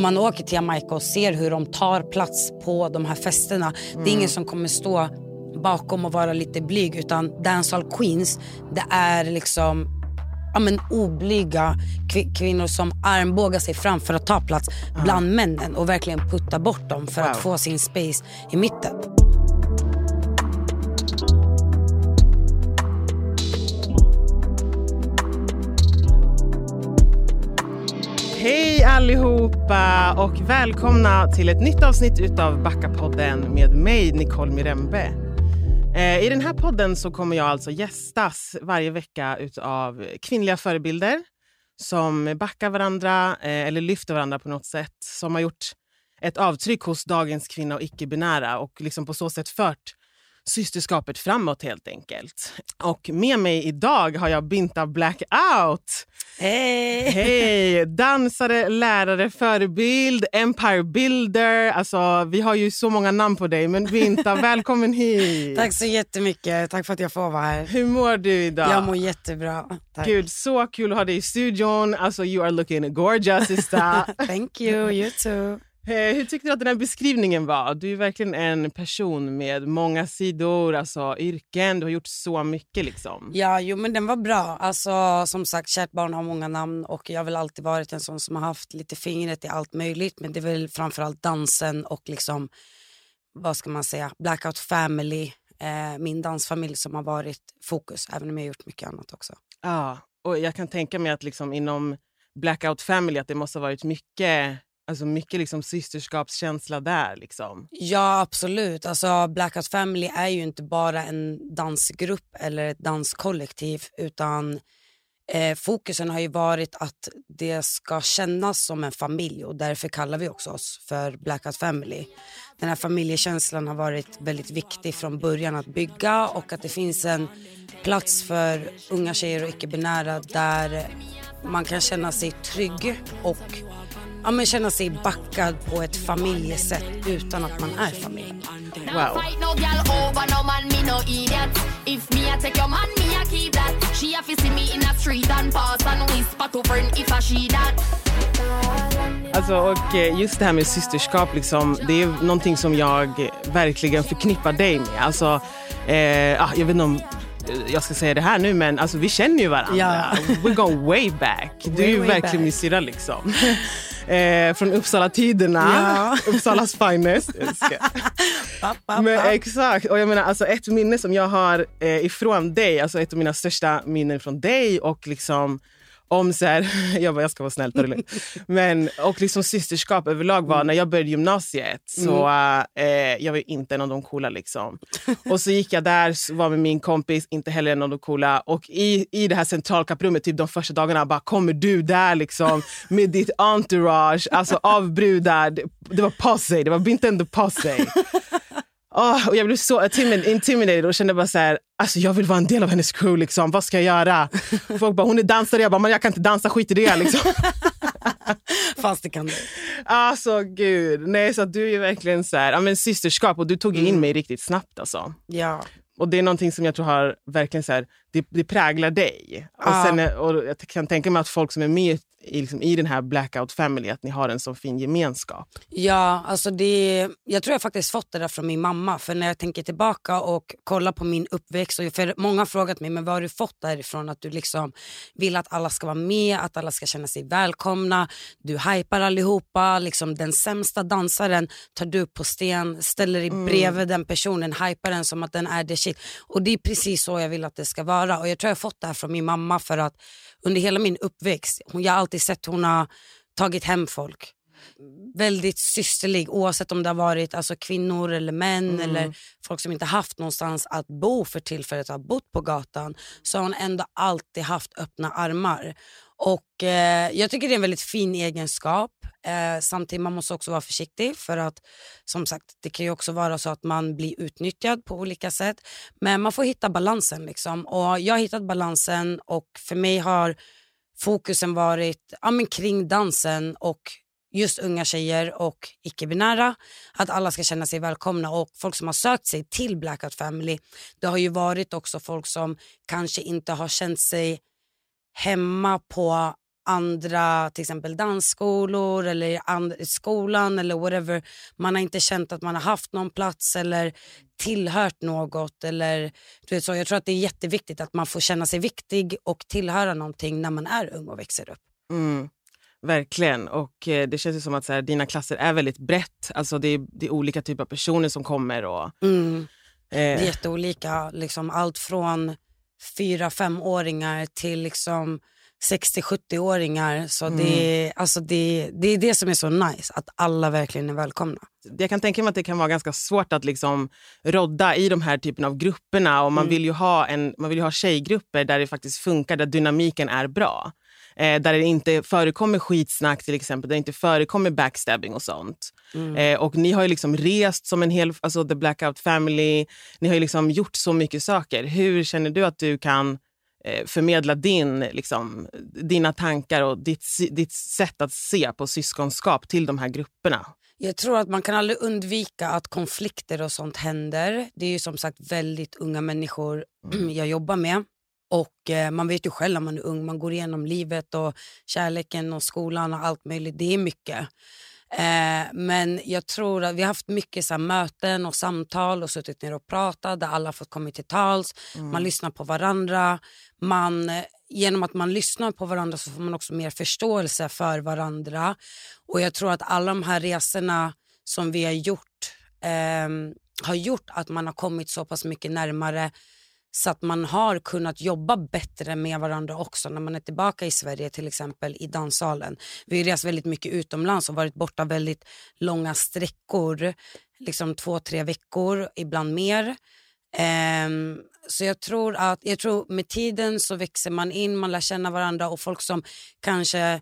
om man åker till Jamaica och ser hur de tar plats på de här festerna. Det är ingen som kommer stå bakom och vara lite blyg utan dancehall queens det är liksom ja, men oblyga kv- kvinnor som armbågar sig fram för att ta plats bland männen och verkligen putta bort dem för att Wow. få sin space i mitten. Hej allihopa och välkomna till ett nytt avsnitt utav Backapodden med mig Nicole Mirembe. Eh, I den här podden så kommer jag alltså gästas varje vecka utav kvinnliga förebilder som backar varandra eh, eller lyfter varandra på något sätt. Som har gjort ett avtryck hos dagens kvinna och icke-binära och liksom på så sätt fört systerskapet framåt helt enkelt. Och med mig idag har jag Binta Blackout. Hej! Hej! Dansare, lärare, förebild, empire builder. Alltså, vi har ju så många namn på dig. Men Binta, välkommen hit. Tack så jättemycket. Tack för att jag får vara här. Hur mår du idag? Jag mår jättebra. Tack. Gud, så kul att ha dig i studion. Alltså, you are looking gorgeous, sister. Thank you, you too. Eh, Hur tyckte du att den här beskrivningen var? Du är verkligen en person med många sidor, alltså yrken. Du har gjort så mycket. liksom. Ja, jo men den var bra. Alltså som sagt, kärt barn har många namn och jag har väl alltid varit en sån som har haft lite fingret i allt möjligt. Men det är väl framförallt dansen och liksom, vad ska man säga, Blackout Family, eh, min dansfamilj som har varit fokus, även om jag har gjort mycket annat också. Ja, och jag kan tänka mig att liksom inom Blackout Family att det måste ha varit mycket, alltså mycket liksom systerskapskänsla där. Liksom. Ja, absolut. Alltså, Blackout Family är ju inte bara en dansgrupp eller ett danskollektiv utan eh, fokusen har ju varit att det ska kännas som en familj och därför kallar vi också oss för Blackout Family. Den här familjekänslan har varit väldigt viktig från början att bygga och att det finns en plats för unga tjejer och icke-binära där man kan känna sig trygg och ja, men känna sig backad på ett familjesätt utan att man är familj. Wow. Alltså, och eh, just det här med systerskap, liksom, det är någonting som jag verkligen förknippar dig med. Alltså, eh, ah, jag vet inte om eh, jag ska säga det här nu, men alltså, vi känner ju varandra. Ja. We're going way back. Du är ju verkligen min syrra. Liksom. Eh, från Uppsala-tiderna. Ja. Uppsalas finest. Men exakt. Och jag menar, alltså ett minne som jag har eh, ifrån dig, alltså ett av mina största minnen från dig och liksom om så här, jag bara, jag ska vara snäll, ta det. Men, och liksom systerskap överlag var när jag började gymnasiet så eh, jag var inte en av de coola liksom. Och så gick jag där, var med min kompis, inte heller en av de coola. Och i, i det här centralkapprummet, typ de första dagarna, bara kommer du där liksom med ditt entourage, alltså av brudar. Det, det var posse, det var and the posse. Åh, och jag blev så timid, intimidated och kände bara så här, alltså jag vill vara en del av hennes crew. Liksom. Vad ska jag göra? Folk bara, hon är dansare. Jag bara, men jag kan inte dansa, skit i det. Liksom. Fast det kan du. alltså gud. Nej, så du är verkligen så här, ja, men systerskap och du tog in mig riktigt snabbt. Alltså. Ja. Och det är någonting som jag tror har verkligen så här, det, det präglar dig. Och, Ja. sen, är- och jag kan tänka mig att folk som är med i, liksom, i den här blackout family, att ni har en så fin gemenskap. Ja, alltså det, jag tror jag faktiskt fått det där från min mamma. För när jag tänker tillbaka och kollar på min uppväxt. Och för många har frågat mig, men vad har du fått därifrån? Att du liksom vill att alla ska vara med, att alla ska känna sig välkomna. Du hypar allihopa. Liksom den sämsta dansaren tar du upp på sten, ställer dig bredvid den personen, hypar den som att den är the shit. Och det är precis så jag vill att det ska vara. Och jag tror jag fått det här från min mamma för att under hela min uppväxt, hon, jag alltid sett hon har tagit hem folk väldigt systerlig oavsett om det har varit alltså, kvinnor eller män eller folk som inte haft någonstans att bo för tillfället har bott på gatan så har hon ändå alltid haft öppna armar. Och eh, Jag tycker det är en väldigt fin egenskap. Eh, samtidigt man måste också vara försiktig för att som sagt det kan ju också vara så att man blir utnyttjad på olika sätt. Men man får hitta balansen liksom. Och jag har hittat balansen och för mig har fokusen varit ja, men kring dansen och just unga tjejer och icke-binära. Att alla ska känna sig välkomna och folk som har sökt sig till Blackout Family. Det har ju varit också folk som kanske inte har känt sig hemma på andra till exempel dansskolor eller and skolan eller whatever. Man har inte känt att man har haft någon plats eller tillhört något. Eller, du vet så. Jag tror att det är jätteviktigt att man får känna sig viktig och tillhöra någonting när man är ung och växer upp. Mm. Verkligen. Och eh, Det känns som att så här, dina klasser är väldigt brett. Alltså, det, är, det är olika typer av personer som kommer. Och, mm. eh. Det är jätteolika. Liksom, allt från fyra, femåringar till liksom 60-70-åringar. Så mm. det, alltså det, det är det som är så nice, att alla verkligen är välkomna. Jag kan tänka mig att det kan vara ganska svårt att liksom rodda i de här typen av grupperna. Och man, mm. vill ju ha en, man vill ju ha tjejgrupper där det faktiskt funkar, där dynamiken är bra. Eh, där det inte förekommer skitsnack till exempel, där det inte förekommer backstabbing och sånt. Mm. Eh, och ni har ju liksom rest som en hel, alltså the blackout family. Ni har ju liksom gjort så mycket saker. Hur känner du att du kan förmedla din, liksom, dina tankar och ditt, ditt sätt att se på syskonskap till de här grupperna? Jag tror att man kan aldrig undvika att konflikter och sånt händer. Det är ju som sagt väldigt unga människor mm. jag jobbar med. Och eh, Man vet ju själv när man är ung, man går igenom livet och kärleken och skolan och allt möjligt. Det är mycket. Eh, men jag tror att vi har haft mycket så här, möten och samtal och suttit ner och pratat där alla fått komma till tals. Mm. Man lyssnar på varandra. Man, genom att man lyssnar på varandra så får man också mer förståelse för varandra. Och jag tror att alla de här resorna som vi har gjort eh, har gjort att man har kommit så pass mycket närmare så att man har kunnat jobba bättre med varandra också när man är tillbaka i Sverige till exempel i danssalen. Vi har rest väldigt mycket utomlands och varit borta väldigt långa sträckor, liksom två, tre veckor, ibland mer. Um, så jag tror att jag tror med tiden så växer man in, man lär känna varandra och folk som kanske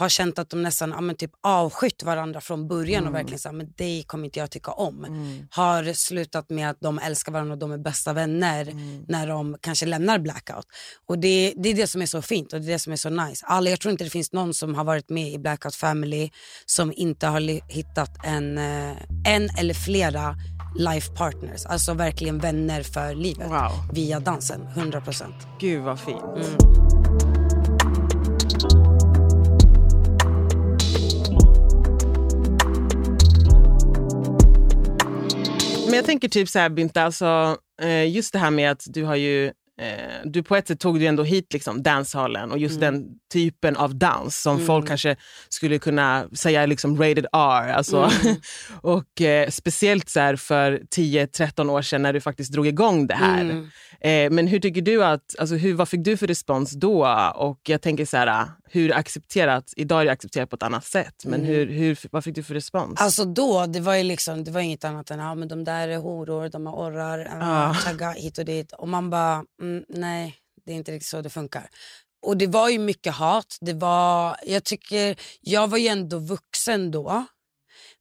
har känt att de nästan ja, men typ avskytt varandra från början mm. och verkligen sagt men dig kommer inte jag tycka om. Mm. Har slutat med att de älskar varandra och de är bästa vänner mm. när de kanske lämnar blackout. Och det, det är det som är så fint och det är det som är så nice. Alla, jag tror inte det finns någon som har varit med i blackout family som inte har hittat en, eh, en eller flera life partners, alltså verkligen vänner för livet wow. via dansen, 100%. Gud vad fint. Men jag tänker typ så här Binta, alltså, eh, just det här med att du har ju eh, du på ett sätt tog du ändå hit liksom dancehallen och just mm. den typen av dans som mm. folk kanske skulle kunna säga liksom rated R. Alltså. Mm. och eh, Speciellt så för 10-13 år sedan när du faktiskt drog igång det här. Mm. Eh, men hur tycker du att, alltså, hur, vad fick du för respons då? Och jag tänker så här, hur accepterat, idag är det accepterat på ett annat sätt, men mm. hur, hur, vad fick du för respons? Alltså då, det var ju liksom, det var inget annat än ja, men de där är horor, de har orrar, ah. tagga hit och dit. Och man bara, mm, nej det är inte riktigt så det funkar. Och det var ju mycket hat. Det var, jag, tycker, jag var ju ändå vuxen då.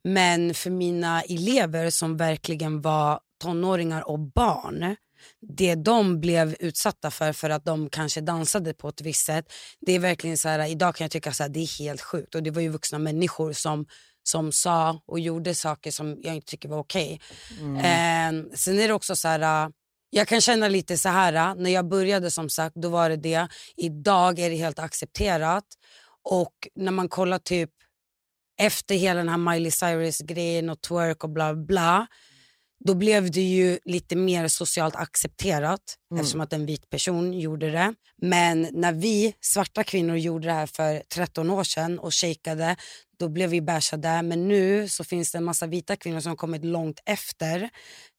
Men för mina elever som verkligen var tonåringar och barn det de blev utsatta för för att de kanske dansade på ett visst sätt. Det är verkligen så här, idag kan jag tycka att det är helt sjukt och det var ju vuxna människor som som sa och gjorde saker som jag inte tycker var okej. Okay. Mm. Eh, sen är det också så här, jag kan känna lite så här, när jag började som sagt, då var det det. Idag är det helt accepterat. Och när man kollar typ efter hela den här Miley Cyrus-grejen och twerk och bla bla då blev det ju lite mer socialt accepterat mm. eftersom att en vit person gjorde det. Men när vi svarta kvinnor gjorde det här för 13 år sedan och shakade, då blev vi bashade. Men nu så finns det en massa vita kvinnor som har kommit långt efter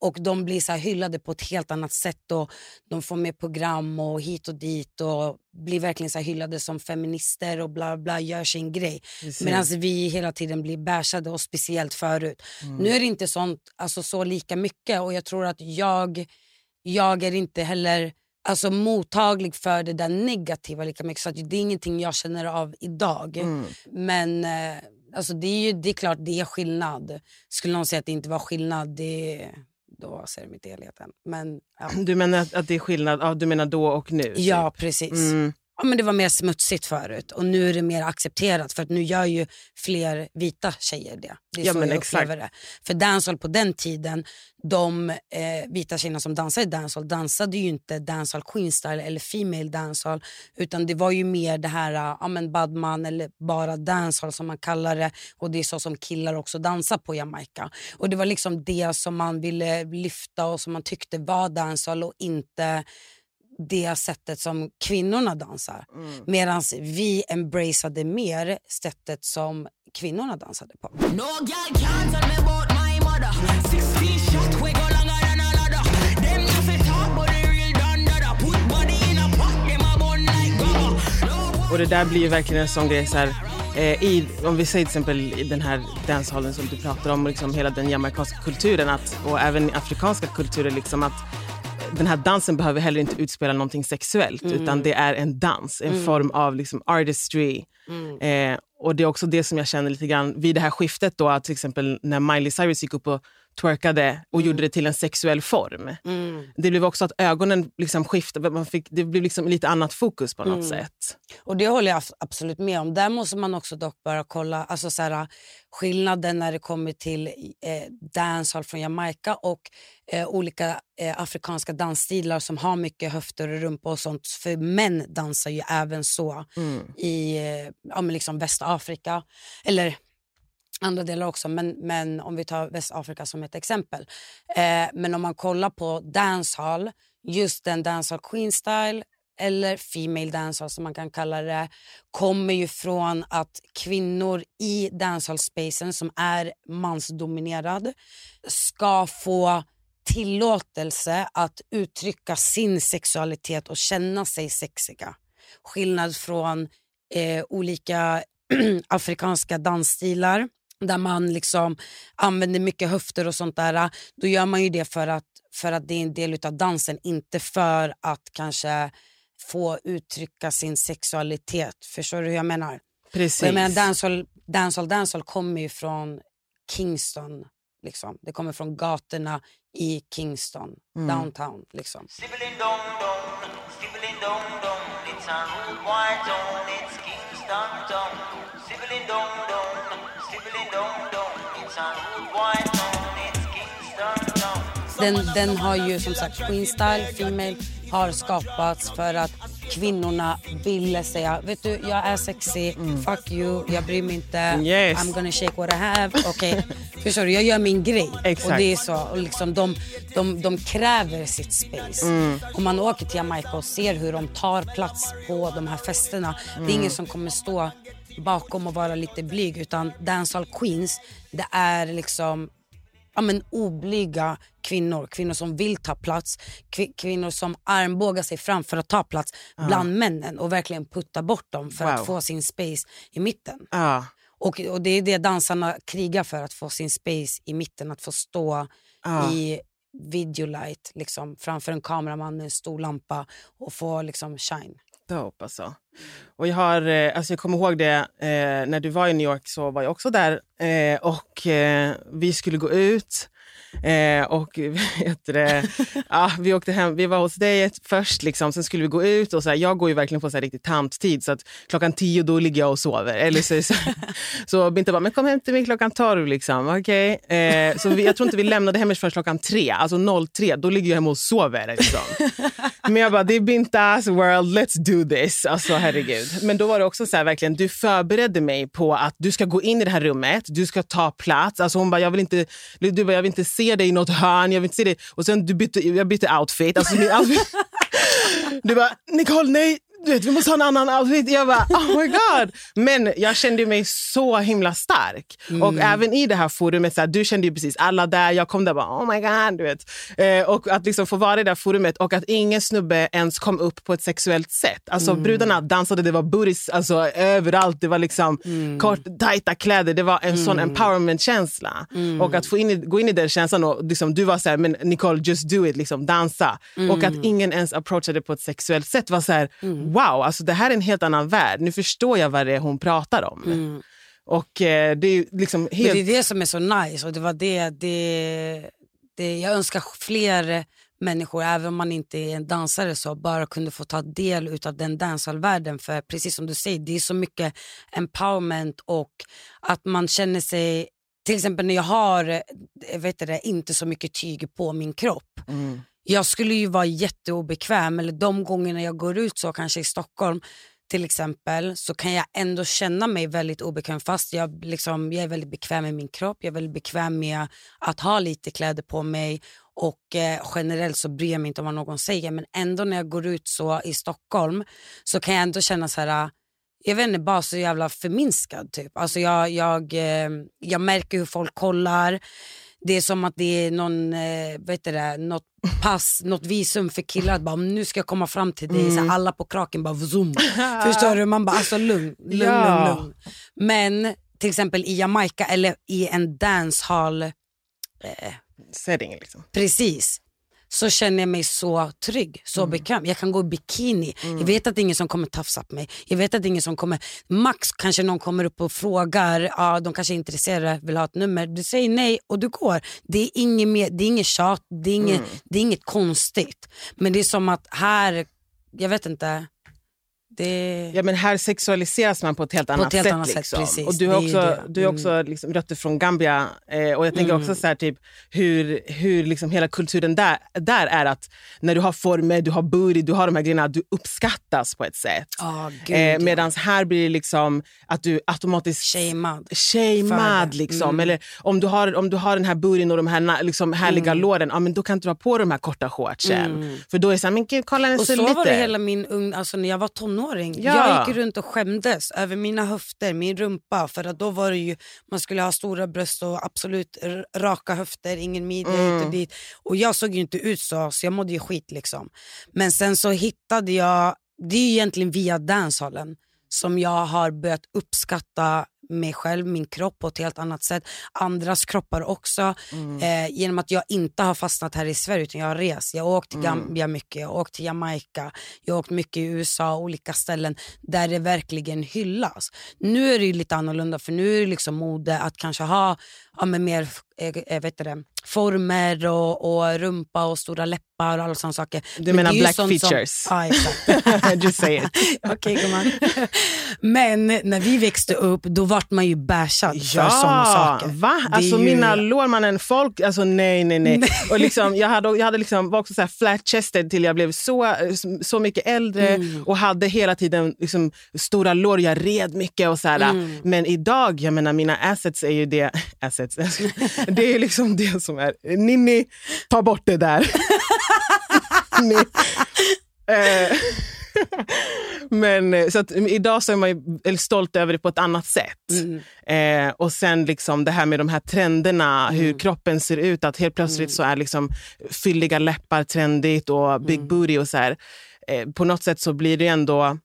och de blir så hyllade på ett helt annat sätt och de får med program och hit och dit och blir verkligen så hyllade som feminister och bla bla, gör sin grej. Medan vi hela tiden blir bashade och speciellt förut. Mm. Nu är det inte sånt, alltså så lika mycket och jag tror att jag, jag är inte heller alltså, mottaglig för det där negativa lika mycket. Så det är ingenting jag känner av idag. Mm. Men eh, alltså, det, är ju, det är klart det är skillnad. Skulle någon säga att det inte var skillnad, det, då ser de inte helheten. Men, ja. Du menar att, att det är skillnad? Ja, du menar då och nu? Ja, typ. precis. Mm. Ja, men det var mer smutsigt förut och nu är det mer accepterat för att nu gör ju fler vita tjejer det. Det är Ja, så men jag exakt. upplever det. För dancehall på den tiden, de eh, vita tjejerna som dansade i dancehall dansade ju inte dancehall queen style eller female dancehall utan det var ju mer det här eh, ja, men badman eller bara dancehall som man kallar det och det är så som killar också dansar på Jamaica. Och det var liksom det som man ville lyfta och som man tyckte var dancehall och inte det sättet som kvinnorna dansar. Mm. Medan vi embraceade mer sättet som kvinnorna dansade på. No girl can't tell me about my mother. 16 shot, we go longer than a ladder. Them nothing talk, but they real done dada. Put body in a pot, them a bun like grabber. No Och det där blir ju verkligen en sån grej så här, eh, i, om vi säger till exempel i den här dancehallen som du pratar om, och liksom hela den jamaicanska kulturen att, och även afrikanska kulturer, liksom att den här dansen behöver heller inte utspela någonting sexuellt utan det är en dans, en form av liksom artistry. Eh, och det är också det som jag känner lite grann vid det här skiftet då, att till exempel när Miley Cyrus gick upp och twerkade och gjorde det till en sexuell form. Det blev också att ögonen liksom skiftade, man fick, det blev liksom lite annat fokus på något sätt. Och det håller jag ab- absolut med om. Där måste man också dock bara kolla alltså så här, skillnaden när det kommer till eh, dancehall från Jamaica och eh, olika eh, afrikanska dansstilar som har mycket höfter och rumpa och sånt. För män dansar ju även så i eh, ja, liksom Västafrika. Eller andra delar också, men, men om vi tar Västafrika som ett exempel. Eh, men om man kollar på dancehall, just den dancehall queen style eller female dancehall som man kan kalla det, kommer ju från att kvinnor i dancehall-spacen som är mansdominerad ska få tillåtelse att uttrycka sin sexualitet och känna sig sexiga. Skillnad från eh, olika afrikanska dansstilar där man liksom använder mycket höfter och sånt där. Då gör man ju det för att, för att det är en del av dansen, inte för att kanske få uttrycka sin sexualitet. Förstår du hur jag menar? Precis. Och jag menar dancehall, dancehall, dancehall kommer ju från Kingston. Liksom. Det kommer från gatorna i Kingston, downtown. Liksom. Den, den har ju som sagt Queen Style, Female, har skapats för att kvinnorna ville säga vet du jag är sexy, fuck you, jag bryr mig inte, Yes. I'm gonna shake what I have. Okej, förstår du? Jag gör min grej. Exakt. Och det är så. Och liksom de, de, de kräver sitt space. Om man åker till Jamaica och ser hur de tar plats på de här festerna, det är ingen som kommer stå bakom och vara lite blyg utan dancehall queens, det är liksom ja, men oblyga kvinnor. Kvinnor som vill ta plats. Kvi- kvinnor som armbågar sig fram för att ta plats bland männen och verkligen putta bort dem för Wow. att få sin space i mitten. Ja. Och, och det är det dansarna krigar för, att få sin space i mitten. Att få stå Ja. i videolight liksom, framför en kameraman med en stor lampa och få liksom shine. Dope alltså. Och jag, har, eh, alltså jag kommer ihåg det, eh, när du var i New York så var jag också där eh, och eh, vi skulle gå ut. Eh, och vet det, ja, vi åkte hem, vi var hos dig först, liksom, sen skulle vi gå ut. och så här, Jag går ju verkligen på så här riktigt tanttid så att klockan tio då ligger jag och sover. Eller så, så, så Binta bara, men kom hem till mig klockan tolv. Liksom. Okay. Eh, så vi, jag tror inte vi lämnade hemmet förrän klockan tre, alltså 03. Då ligger jag hemma och sover. Liksom. Men jag bara, det är Bintas world, let's do this. Alltså herregud. Men då var det också så här, verkligen, du förberedde mig på att du ska gå in i det här rummet, du ska ta plats. Alltså hon bara, jag vill inte, du bara, jag vill inte se dig i något hörn, jag vill inte se dig. Och sen du bytte, jag bytte outfit. Alltså, min outfit. Alltså, du bara, Nicole nej, du vet, vi måste ha en annan outfit. Jag bara, oh my god. Men jag kände mig så himla stark. Och även i det här forumet, så här, du kände ju precis alla där. Jag kom där och bara, oh my god. Du vet. Eh, och att liksom få vara i det här forumet och att ingen snubbe ens kom upp på ett sexuellt sätt. Alltså brudarna dansade, det var booties alltså, överallt. Det var liksom kort, tajta kläder. Det var en sån empowerment-känsla. Och att få in i, gå in i den känslan och liksom, du var så här, men Nicole just do it, liksom, dansa. Och att ingen ens approachade på ett sexuellt sätt var så här, wow, alltså det här är en helt annan värld. Nu förstår jag vad det är hon pratar om. Och eh, det är liksom helt... Men det är det som är så nice och det var det, det, det jag önskar fler människor, även om man inte är en dansare, så bara kunde få ta del av den dancehallvärlden. För precis som du säger, det är så mycket empowerment och att man känner sig till exempel när jag har eh, vet det, inte så mycket tyg på min kropp. Mm. Jag skulle ju vara jätteobekväm, eller de gångerna jag går ut så kanske i Stockholm till exempel så kan jag ändå känna mig väldigt obekväm fast jag, liksom, jag är väldigt bekväm med min kropp, jag är väldigt bekväm med att ha lite kläder på mig och eh, generellt så bryr jag mig inte om vad någon säger men ändå när jag går ut så i Stockholm så kan jag ändå känna så här jag vet inte, bara så jävla förminskad typ. Alltså jag, jag, eh, jag märker hur folk kollar. Det är som att det är någon, eh, vet du det, något pass, något visum för killar. Att bara, nu ska jag komma fram till dig. Så här, alla på kraken bara zoom. Förstår du? Man bara alltså lugn, lugn, Ja. lugn, lugn. Men till exempel i Jamaica eller i en dancehall, eh, Setting liksom. precis så känner jag mig så trygg, så bekväm. Jag kan gå i bikini. Jag vet att det är ingen som kommer tafsa på mig. Jag vet att det är ingen som kommer... Max kanske någon kommer upp och frågar, ja, de kanske är intresserade, vill ha ett nummer. Du säger nej och du går. Det är inget, mer, det är inget tjat, det är inget, det är inget konstigt. Men det är som att här, jag vet inte. Det... Ja, men här sexualiseras man på ett helt annat ett helt sätt. annat sätt, liksom. och du har också, du har också liksom rötter från Gambia. Eh, och jag tänker Mm. också så här, typ, hur, hur liksom hela kulturen där, där är att när du har former, du har booty, du har de här grejerna, du uppskattas på ett sätt. Gud, eh, ja. Medan här blir det liksom att du automatiskt shamead. det. Liksom. Mm. Eller om du, har, om du har den här burin och de här liksom, härliga Mm. låren, ja, men då kan du inte dra på de här korta shortsen. För då är det så här, men kolla den så lite... var det hela min ung, alltså när jag var tonåring. Ja. Jag gick runt och skämdes över mina höfter, min rumpa. För att då var det ju, man skulle ha stora bröst och absolut raka höfter, ingen midja hit Mm. och dit. Och jag såg ju inte ut så, så jag mådde ju skit liksom. Men sen så hittade jag, det är ju egentligen via dancehallen som jag har börjat uppskatta mig själv, min kropp på ett helt annat sätt. Andras kroppar också. Eh, genom att jag inte har fastnat här i Sverige utan jag har rest. Jag har åkt till Gambia mycket, jag har åkt till Jamaica, jag har åkt mycket i USA olika ställen där det verkligen hyllas. Nu är det ju lite annorlunda för nu är det liksom mode att kanske ha ja, men mer eh, eh, vet det, former och, och rumpa och stora läppar och alla sådana saker. Du Men menar black sånt som- features? Ja, exakt. Just say it. Okej gumman. Men när vi växte upp då vart man ju bashad för sådana saker. Va? Det Alltså ju- mina lårmannen, folk, alltså nej nej nej. Och liksom, jag hade, jag hade liksom, var också så här flat chested till jag blev så, så mycket äldre Mm. och hade hela tiden liksom, stora lår, jag red mycket och så. Mm. Men idag, jag menar mina assets är ju det, assets, det är liksom det som är, Ninni, ta bort det där. Eh, men så att, idag så är man stolt över det på ett annat sätt. Mm. Eh, och sen liksom det här med de här trenderna, hur kroppen ser ut. Att helt plötsligt så är liksom fylliga läppar trendigt och big booty och så här. Eh, på något sätt så blir det ändå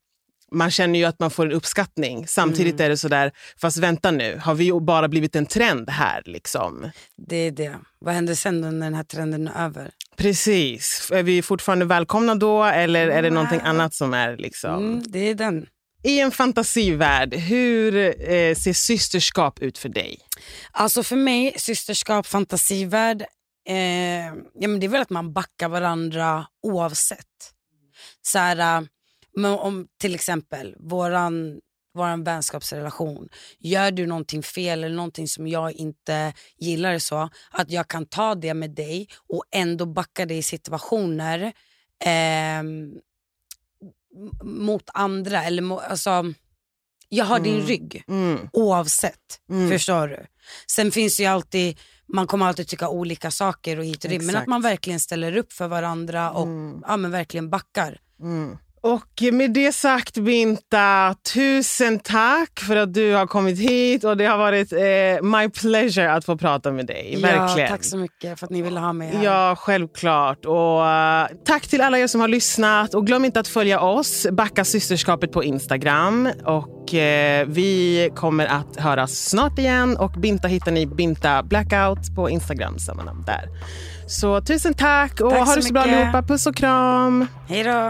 man känner ju att man får en uppskattning. Samtidigt är det så där, fast vänta nu, har vi bara blivit en trend här? liksom? Det är det. Vad händer sen då när den här trenden är över? Precis. Är vi fortfarande välkomna då eller är det någonting annat som är liksom... Mm, det är den. I en fantasivärld, hur eh, ser systerskap ut för dig? Alltså för mig, systerskap, fantasivärld, eh, ja, men det är väl att man backar varandra oavsett. Så här, äh, men om till exempel våran, våran vänskapsrelation, gör du någonting fel eller någonting som jag inte gillar så, att jag kan ta det med dig och ändå backa dig i situationer m- mot andra. Eller mo, alltså, jag har din rygg Mm. oavsett. Förstår du? Sen finns det ju alltid, man kommer alltid tycka olika saker och hit och dit. Men att man verkligen ställer upp för varandra och ja, men verkligen backar. Och med det sagt Binta, tusen tack för att du har kommit hit och det har varit eh, my pleasure att få prata med dig. Verkligen. Ja, tack så mycket för att ni ville ha mig här. Ja, självklart. Och, eh, tack till alla er som har lyssnat. Och glöm inte att följa oss, Backa systerskapet på Instagram. Och eh, Vi kommer att höras snart igen. Och Binta hittar ni Binta Blackout på Instagram, samma namn där. Så tusen tack och Tack ha det så bra allihopa. Puss och kram. Hej då.